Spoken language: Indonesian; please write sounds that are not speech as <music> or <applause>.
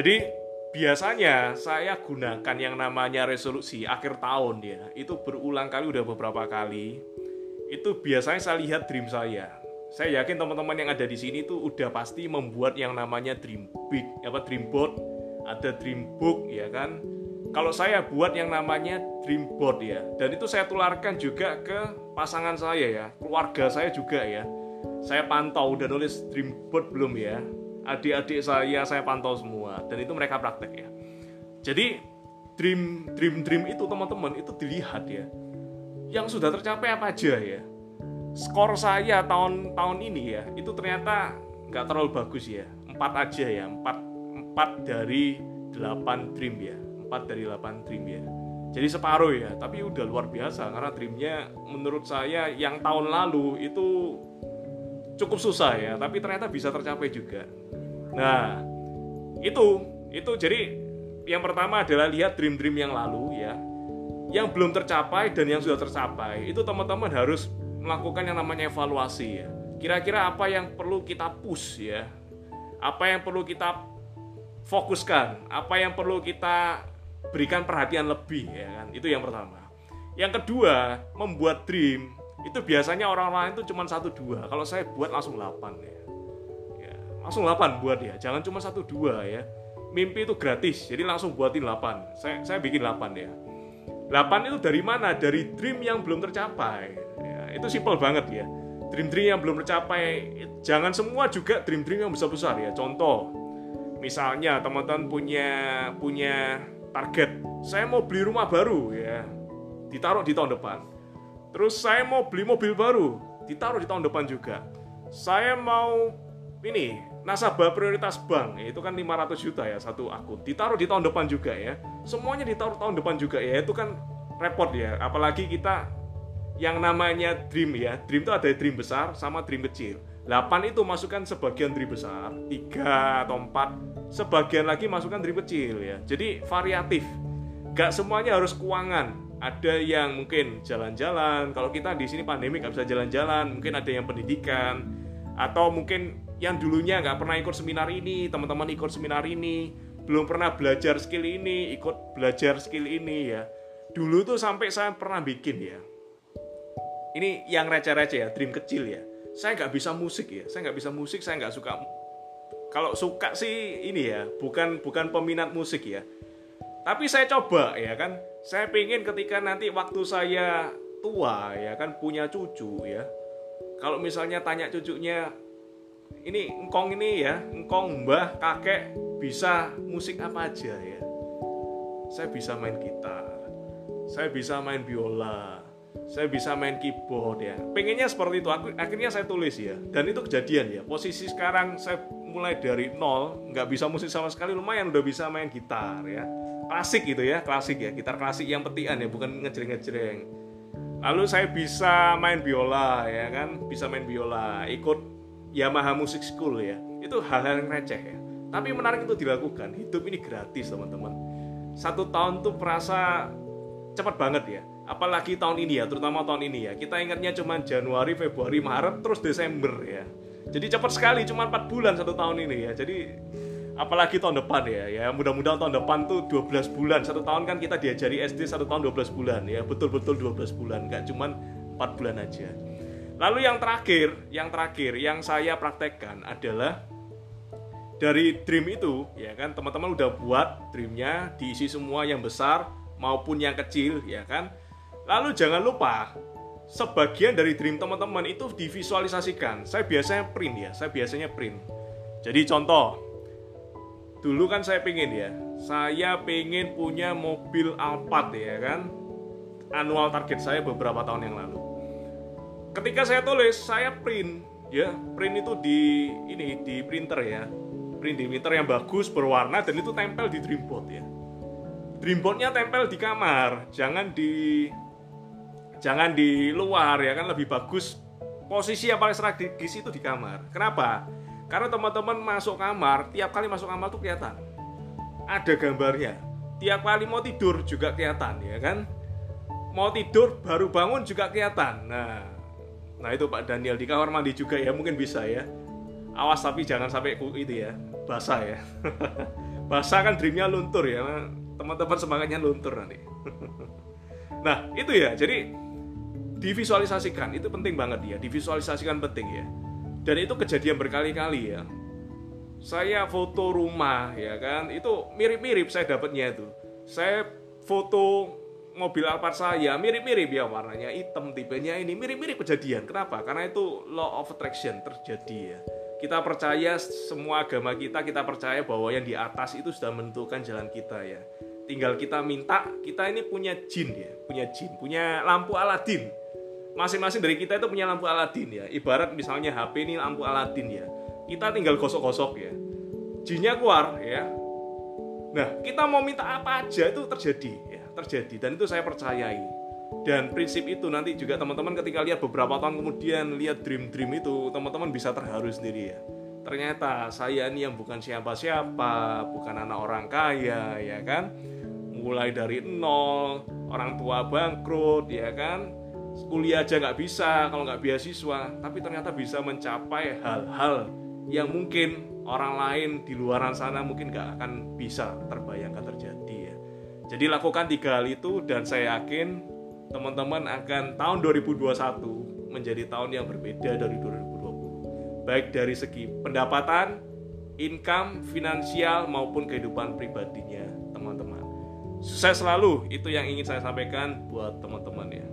Jadi biasanya saya gunakan yang namanya resolusi akhir tahun ya. Itu berulang kali udah beberapa kali. Itu biasanya saya lihat dream saya. Saya yakin teman-teman yang ada di sini tuh udah pasti membuat yang namanya dream big, apa dream board, ada dream book ya kan. Kalau saya buat yang namanya dream board ya, dan itu saya tularkan juga ke pasangan saya ya, keluarga saya juga ya. Saya pantau udah nulis dream board belum ya, adik-adik saya saya pantau semua. Dan itu mereka praktek ya. Jadi dream dream dream itu teman-teman itu dilihat ya. Yang sudah tercapai apa aja ya. Skor saya tahun tahun ini ya itu ternyata nggak terlalu bagus ya. Empat aja ya. Empat empat dari delapan dream ya. Empat dari delapan dream ya. Jadi separuh ya. Tapi udah luar biasa karena dreamnya menurut saya yang tahun lalu itu cukup susah ya. Tapi ternyata bisa tercapai juga Nah, itu itu jadi yang pertama adalah lihat dream-dream yang lalu ya. Yang belum tercapai dan yang sudah tercapai. Itu teman-teman harus melakukan yang namanya evaluasi ya. Kira-kira apa yang perlu kita push ya? Apa yang perlu kita fokuskan? Apa yang perlu kita berikan perhatian lebih ya kan? Itu yang pertama. Yang kedua, membuat dream itu biasanya orang lain itu cuma satu dua. Kalau saya buat langsung 8 ya langsung 8 buat ya jangan cuma satu dua ya. Mimpi itu gratis jadi langsung buatin 8 saya saya bikin 8 ya. 8 itu dari mana? Dari dream yang belum tercapai. Ya, itu simple banget ya. Dream-dream yang belum tercapai jangan semua juga dream-dream yang besar-besar ya. Contoh misalnya teman-teman punya punya target. Saya mau beli rumah baru ya ditaruh di tahun depan. Terus saya mau beli mobil baru ditaruh di tahun depan juga. Saya mau ini nasabah prioritas bank itu kan 500 juta ya satu akun. Ditaruh di tahun depan juga ya. Semuanya ditaruh tahun depan juga ya itu kan repot ya. Apalagi kita yang namanya dream ya. Dream itu ada dream besar sama dream kecil. 8 itu masukkan sebagian dream besar 3 atau 4 sebagian lagi masukkan dream kecil ya. Jadi variatif. Gak semuanya harus keuangan. Ada yang mungkin jalan-jalan. Kalau kita di sini pandemi gak bisa jalan-jalan mungkin ada yang pendidikan atau mungkin yang dulunya nggak pernah ikut seminar ini, teman-teman ikut seminar ini, belum pernah belajar skill ini, ikut belajar skill ini ya. Dulu tuh sampai saya pernah bikin ya. Ini yang receh-receh ya, dream kecil ya. Saya nggak bisa musik ya, saya nggak bisa musik, saya nggak suka. Kalau suka sih ini ya, bukan bukan peminat musik ya. Tapi saya coba ya kan, saya pengen ketika nanti waktu saya tua ya kan punya cucu ya. Kalau misalnya tanya cucunya ini engkong ini ya, engkong mbah, kakek bisa musik apa aja ya. Saya bisa main gitar, saya bisa main biola, saya bisa main keyboard ya. Pengennya seperti itu, akhirnya saya tulis ya. Dan itu kejadian ya. Posisi sekarang saya mulai dari nol, nggak bisa musik sama sekali, lumayan udah bisa main gitar ya. Klasik gitu ya, klasik ya, gitar klasik yang petian ya, bukan ngejreng-ngejreng. Lalu saya bisa main biola ya kan, bisa main biola, ikut Yamaha Music School ya itu hal-hal yang receh ya. Tapi menarik itu dilakukan hidup ini gratis teman-teman. Satu tahun tuh perasa cepat banget ya apalagi tahun ini ya terutama tahun ini ya. Kita ingatnya cuma Januari Februari Maret terus Desember ya. Jadi cepat sekali cuma 4 bulan satu tahun ini ya. Jadi apalagi tahun depan ya ya mudah-mudahan tahun depan tuh 12 bulan. Satu tahun kan kita diajari SD satu tahun 12 bulan ya betul-betul 12 bulan. Nggak cuma 4 bulan aja Lalu yang terakhir, yang terakhir yang saya praktekkan adalah dari dream itu, ya kan teman-teman udah buat dreamnya diisi semua yang besar maupun yang kecil, ya kan. Lalu jangan lupa sebagian dari dream teman-teman itu divisualisasikan. Saya biasanya print ya, saya biasanya print. Jadi contoh, dulu kan saya pengen ya, saya pengen punya mobil Alphard ya kan. Annual target saya beberapa tahun yang lalu ketika saya tulis saya print. Ya print itu di ini di printer ya. Print di printer yang bagus berwarna dan itu tempel di dreamboard ya. Dreamboardnya tempel di kamar jangan di jangan di luar ya kan lebih bagus posisi yang paling strategis itu di kamar. Kenapa? Karena teman-teman masuk kamar tiap kali masuk kamar tuh kelihatan. Ada gambarnya. Tiap kali mau tidur juga kelihatan ya kan? Mau tidur baru bangun juga kelihatan. Nah Nah itu Pak Daniel di kamar mandi juga ya mungkin bisa ya. Awas tapi jangan sampai itu ya basah ya. <laughs> basah kan dreamnya luntur ya teman-teman semangatnya luntur nanti <laughs> nah itu ya jadi divisualisasikan itu penting banget ya divisualisasikan penting ya dan itu kejadian berkali-kali ya saya foto rumah ya kan itu mirip-mirip saya dapatnya itu saya foto mobil Alphard saya mirip-mirip ya warnanya hitam tipenya ini mirip-mirip kejadian. Kenapa? Karena itu law of attraction terjadi ya. Kita percaya semua agama kita kita percaya bahwa yang di atas itu sudah menentukan jalan kita ya. Tinggal kita minta kita ini punya jin ya punya jin punya lampu Aladin masing-masing dari kita itu punya lampu Aladin ya. Ibarat misalnya HP ini lampu Aladin ya. Kita tinggal gosok-gosok ya. Jinnya keluar ya. Nah kita mau minta apa aja itu terjadi terjadi. Dan itu saya percayai. Dan prinsip itu nanti juga teman-teman ketika lihat beberapa tahun kemudian lihat dream-dream itu teman-teman bisa terharu sendiri ya. Ternyata saya ini yang bukan siapa-siapa bukan anak orang kaya ya kan? Mulai dari nol orang tua bangkrut ya kan? Kuliah aja nggak bisa kalau nggak beasiswa. Tapi ternyata bisa mencapai hal-hal yang mungkin orang lain di luar sana mungkin nggak akan bisa ya. Jadi lakukan tiga hal itu dan saya yakin teman-teman akan tahun 2021 menjadi tahun yang berbeda dari 2020. Baik dari segi pendapatan, income, finansial maupun kehidupan pribadinya teman-teman. Sukses selalu itu yang ingin saya sampaikan buat teman-teman ya.